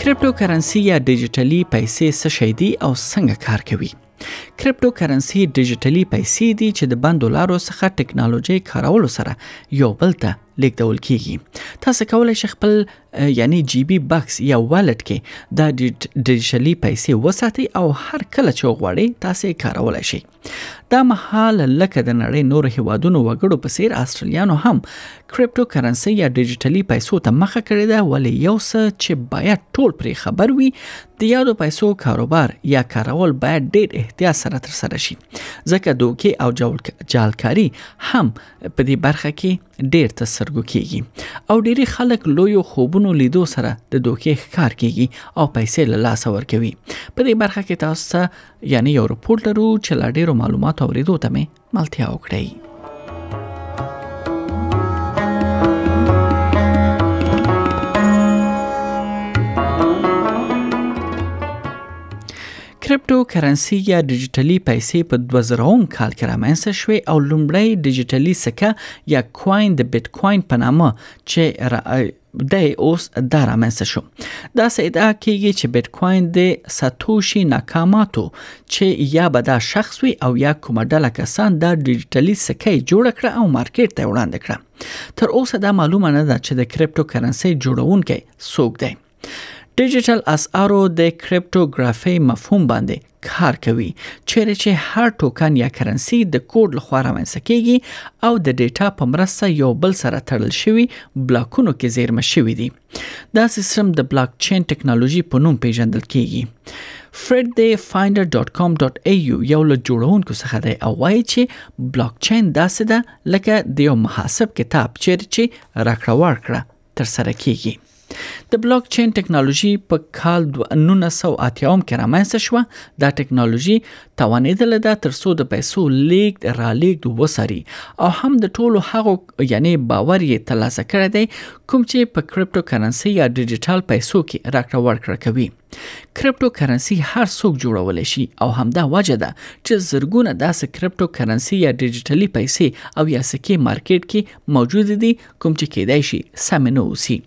کریپټو کرنسي یا ډیجیټلي پیسې څه شی دي او څنګه کار کوي کریپټو کرنسي ډیجیټلي پیسې دي چې د بندو لارو څخه ټکنالوژي کارولو سره یو بل ته لیکدول کیږي تاسو کولای شئ خپل یعنی جی بی بکس یا والټ کې د ډیجیټلي پیسې وساتئ او هر کله چې غواړئ تاسو یې کارولای شئ دا مهال لکه د نړۍ نور هیوادونو وګړو په څیر استرالیانو هم کریپټو کرنسي یا ډیجیټلي پیسو ته مخه کړې ده ولې یو څه چې باید ټول پرې خبر وي د یادو پیسو کاروبار یا کارول باید ډیر احتیاط سره تر سره شي ځکه دوکي او جالکاری هم په دې برخه کې ډیر تسرګو کیږي او ډیری خلک لوی خوبونو لیدو سره د دوکي ښکار کیږي او پیسې له لاس ورکوي په دې برخه کې تاسو یعنی یو رپورټ لرو چې لا ډیرو معلوماتو اوریدو ته مې ملتیا وکړئ کریپټو کرنسي یا ډیجیټلي پیسې په 2000 کال کې رامنځته شوې او لومړی ډیجیټلي سکه یا کوین د بیټکوین په نامه چې دی اوس دا رامنځته شو دا سه ادعا کیږي چې بیت کوین د ساتوشي ناکاماتو چې یا به دا شخص وي او یا کومه ډله کسان دا ډیجیټلی سکه جوړ کړ او مارکیټ ته وړاندې کړ تر اوسه دا معلومه نه ده چې د کریپټو کرنسي جوړونکي څوک دی ډیجیټل اسعارو د کریپټوګرافي مفهوم باندې کار کوي چیرې چې هر ټوکن یا کرنسي د کوډ لخوا رامنځته کیږي او د ډیټا په مرسته یو بل سره تړل شوی بلاکونو کې زیرمه شوی دی دا سیستم د بلاک چین ټکنالوژي په نوم پیژندل کیږي fredthefinder.com.au یو له جوړونکو څخه دی او وایي چې بلاک چین داسې ده لکه د یو محاسب کتاب چیرې چې راکړه ورکړه ترسره کیږي. د بلاک چین ټکنالوژي په کال 1980 کې رامنځته شوه دا ټکنالوژي توانیدله ده ترڅو د پیسو لیږد رالیږد وساري او هم د ټولو هغو یعنی باور یې ترلاسه کړی دی کوم چې په کریپټو کرنسي یا ډیجیټل پیسو کې راکړه ورکړه کوي کریپټو کرنسي هر څوک جوړول شي او همدا وجه ده چې زرګونه داسې کریپټو کرنسي یا ډیجیټلي پیسې او یا سکه مارکیټ کې موجود دي کوم چې کېدای شي سم نه اوسي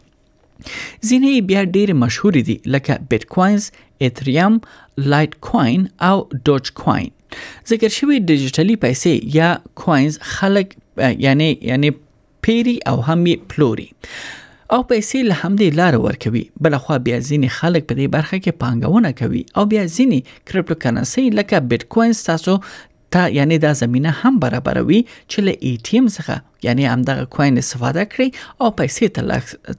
ځینې بیا ډېر مشهور دي لکه بیتکوینز، ایتریوم، لایټ کوین او دوج کوین. ذکر شوی ډیجیټلي پیسې یا کوینز خلک یعنی یعنی پیری او هم یې پلوري. او پیسې له همدې لارې ورکوي بل خو بیا ځینې خلک په دې برخه کې پانګونه کوي او بیا ځینې کرپټو کرنسي لکه بیتکوین تاسو ته یعنی دا زمینه هم برابروي چې له ای ټی ایم څخه یعنی همدغه کوین استفاده کړئ او پیسې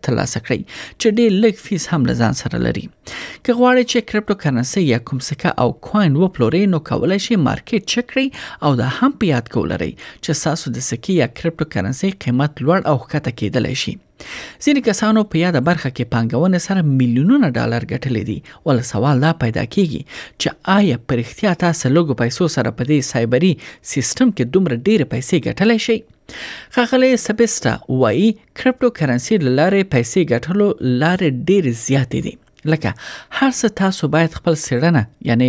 ترلاسه کړئ چې ډیر لږ فیس هم له ځان سره لري که غواړئ چې کریپټو کرنسي یا کوم سکه او کوین وپلورئ نو کولای شئ مارکیټ چک کړئ او دا هم په یاد کې ولرئ چې تاسو د سکه یا کریپټو کرنسي قیمت لوړ او ښکته کیدلی شي ځینې کسانو په یاده برخه کې پانګونې سره میلیونونه ډالر ګټلې دي ول سوال دا پیدا کیږي چې آیا په رښتیا تاسو لږو پیسو سره په دې سایبری سیستم کې دومره ډېرې پیسې ګټلی شئ ښاغلی سبستا وایي کرپټو کرنسي له لارې پیسې ګټلو لارې ډېرې زیاتې دي لکه هر څه تاسو باید خپل سړنه یعنی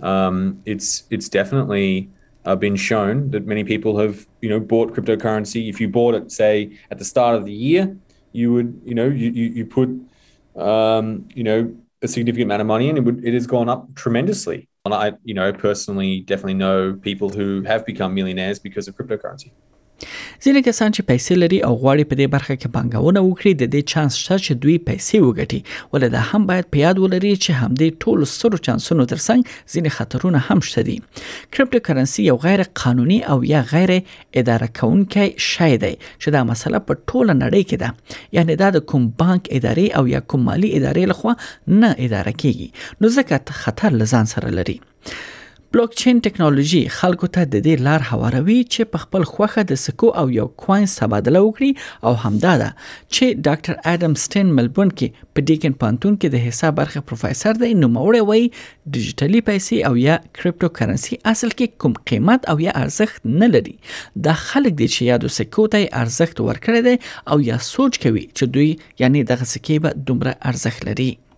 um, it's it's definitely uh, been shown that many people have you know bought cryptocurrency. If you bought it, say at the start of the year, you would you know you you, you put um, you know a significant amount of money in, it would it has gone up tremendously. And I you know personally definitely know people who have become millionaires because of cryptocurrency. ځینې کسان چې پیسې لري او غواړي په دې برخه کې پانګونه وکړي د دې چانس شته چې دوی پیسې وګټي ولې دا هم باید په یاد ولري چې همدې ټولو سترو چانسونو ترڅنګ ځینې خطرونه هم شته دي کریپټو کرنسي یو غیر قانوني او یا غیر اداره کونکي شی دی چې دا مسله په ټوله نړۍ کې ده یعنی دا د کوم بانک ادارې او یا کوم مالی ادارې لخوا نه اداره کیږي نو ځکه خطر لزان سره لري بلاک چین ټکنالوژي خلکو ته د دې لار هواروي چې په خپل خوخه د سکو او یو کوینز تبادله وکړي او همدا ده چې ډاکټر ادم سټین ملبون کې په ډیکن پانتون کې د حساب برخه پروفیسور دی نو موري وای ډیجیټلي پیسې او یا کریپټو کرنسي اصل کې کوم قیمت او یا ارزښت نه لري دا خلک دي چې یادو سکو ته ارزښت ورکړي دي او یا سوچ کوي چې دوی یعنی دغه سکه به دومره ارزښت لري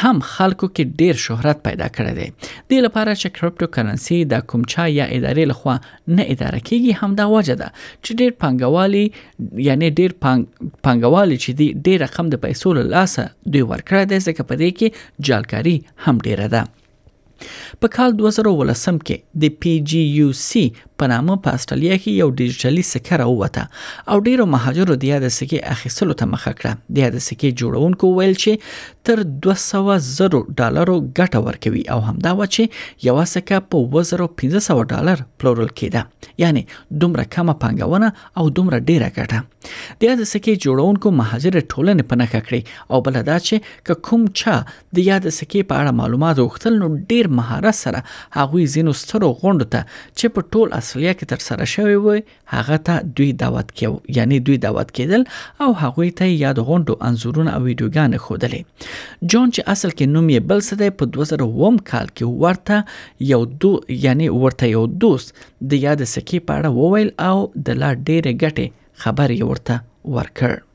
هم خلکو کې ډیر شهرت پیدا کړی دی د لپاره چې کرپټو کرنسي د کوم چا یا ادارې لخوا نه اداره کیږي هم دا وجه ده چې ډیر پنګوالي یعنی ډیر پنګوالي چې دی ډیر رقم د پیسو له لاسه دوی ورکړی دی ځکه په دې کې جالکاری هم ډیره ده په کال دوه زره اوولسم کې د پي جي يو سي په نامه په استرالیا کې یو ډیجیټلي سکه راووته او ډیرو مهاجرو د یاد سکې اخیستلو ته مخه کړه د یاد سکې جوړونکو ویل چې تر 200 زرو ډالرو ګټه ورکوي او همدا و چې یو سکه په 2500 ډالر پلورل کېده یعنی دومره کمه پانګونه او دومره ډیره ګټه د یاد سکې جوړونکو مهاجر ټولنې په نخښه کړې او بل دا چې کوم چا د یاد سکې په اړه معلومات غوښتل نو ډیر مهارت سره هغوی زینو سترو غونډو ته چې په ټول اصلیا کې تر سره شوی و هغه ته دوی دعوت کیو یعنی دوی دعوت کېدل او هغوی ته یاد غونډو انزورونه او ویډیوګانې خودلې جون چې اصل کې نوم یې بل څه دی په 2001 کال کې ورته یو دو یعنی ورته یو دوست د یاد سکې په اړه وویل او د لا ډیره ګټه خبر یې ورته ورکړ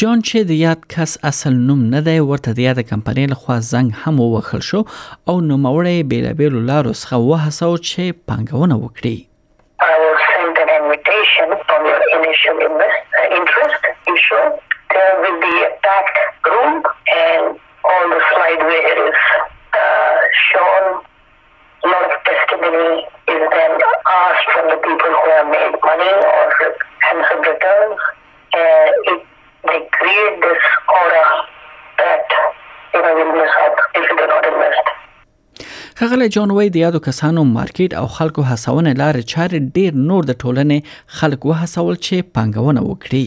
جان چې د یاد کس اصل نوم نه دی ورته د یاد کمپنۍ لخوا زنګ هم ووهل شو او نوموړی یې بېلابېلو لارو څخه وهڅو چې پانګونه وکړي All the slide where it is uh, shown ښاغلی جان وايي، د یادو کسانو مارکېټ او خلکو هڅونې لارې چارې ډېر نور د ټولنې خلک وهڅول چې پانګونه وکړي.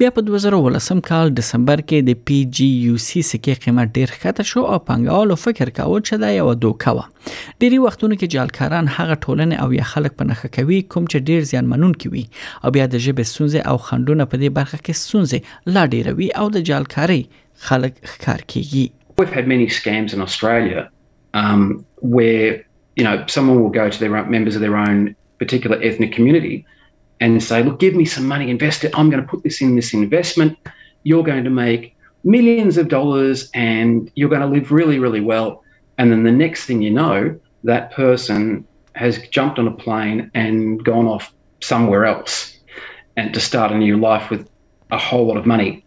بیا په 2019 کال دسمبر کې د پی جی یو سی سکه قیمت ډیر ښکته شو او پنګوالو فکر کاوه چې دا یو دوکه و ډیری وختونو کې جالکاران هغه ټولنې او یا خلک په نخښه کوي کوم چې ډیر زیانمنون کوي او بیا د ژبې سونزه او خندونه په دې برخه کې سونزه لا ډیروي او د جالکاري خلک ښکار کیږي We've had many scams in Australia um, where you know someone will go to their members of their own particular ethnic community and say, look, give me some money, invest it. I'm going to put this in this investment. You're going to make millions of dollars and you're going to live really, really well. And then the next thing you know, that person has jumped on a plane and gone off somewhere else and to start a new life with a whole lot of money.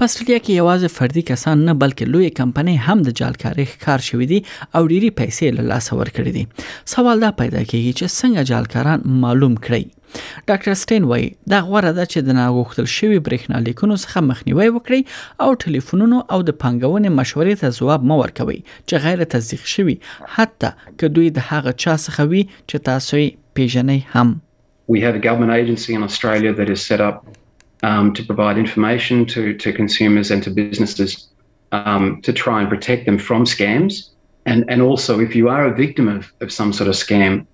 په استرالیا کې یوازې فردي کسان نه بلکې لوی کمپنۍ هم د جالکاري ښکار شوې دي او ډېری پیسې له لاسه ورکړې دي سوال دا پیدا کیږي چې څنګه جالکاران معلوم کړئ ډاکټر سټین وایي دا غوره ده چې د ناغوښتل شوی برېښنا لیکونو څخه مخنیوي وکړي او ټلیفونونو او د پنګونې مشورې ته ځواب مو ورکوي چې غیر تصدیق شوی حتی که دوی د هغه چا څخه وي چې تاسو یې پیژنئ هم We have a government agency in Australia that is set up um, to provide information to, to consumers and to businesses um, to try and protect them from scams. And, and also, if you are a victim of, of some sort of scam,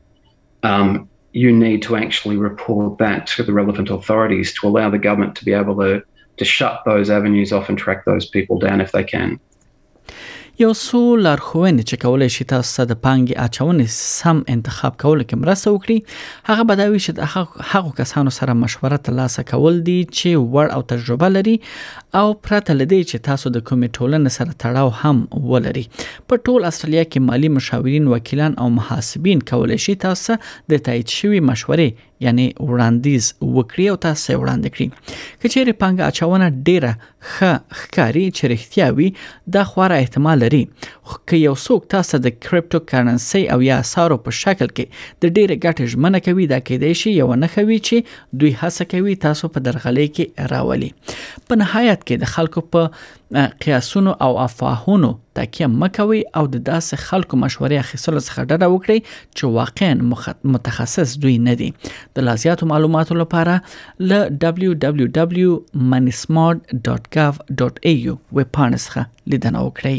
um, you need to actually report that to the relevant authorities to allow the government to be able to, to shut those avenues off and track those people down if they can. یو څو لارښوونې چې کولای شي تاسو ته د پانګې اچونې سم انتخاب کولو کې مرسته وکړي هغه به دا وي چې د هغو کسانو سره مشوره ترلاسه کول دي چې وړ او تجربه لري او پرته له دې چې تاسو د کومې ټولنې سره تړاو هم ولري په ټول استرالیا کې مالی مشاورین وکیلان او محاسبین کولای شي تاسو د تایید شوی مشورې یعنی وړاندیز وکړي او تاسو وړاندې کړي کچېرې پنګ اچونه ډیره ښه ښکاری چې رښتیا وي دا خورا احتمال لري خو که یو څوک تاسو د کریپټو کرنسي او یا اسارو په شکل کې د ډیره ګټه ژمنه کوي دا کېدای شي یو نه خوي چې دوی هڅه کوي تاسو په درغلي کې راولي په نهایت کې د خلکو په قیاسونو او افواهونو تکیه مکوي او د داسې خلکو مشورې اخیستلو څخه ډډه وکړئ چې واقعا متخصص دوی نه دي د لازیاتو معلوماتو لپاره له www.moneysmart.gov.au ویب پاڼې څخه لیدنه وکړئ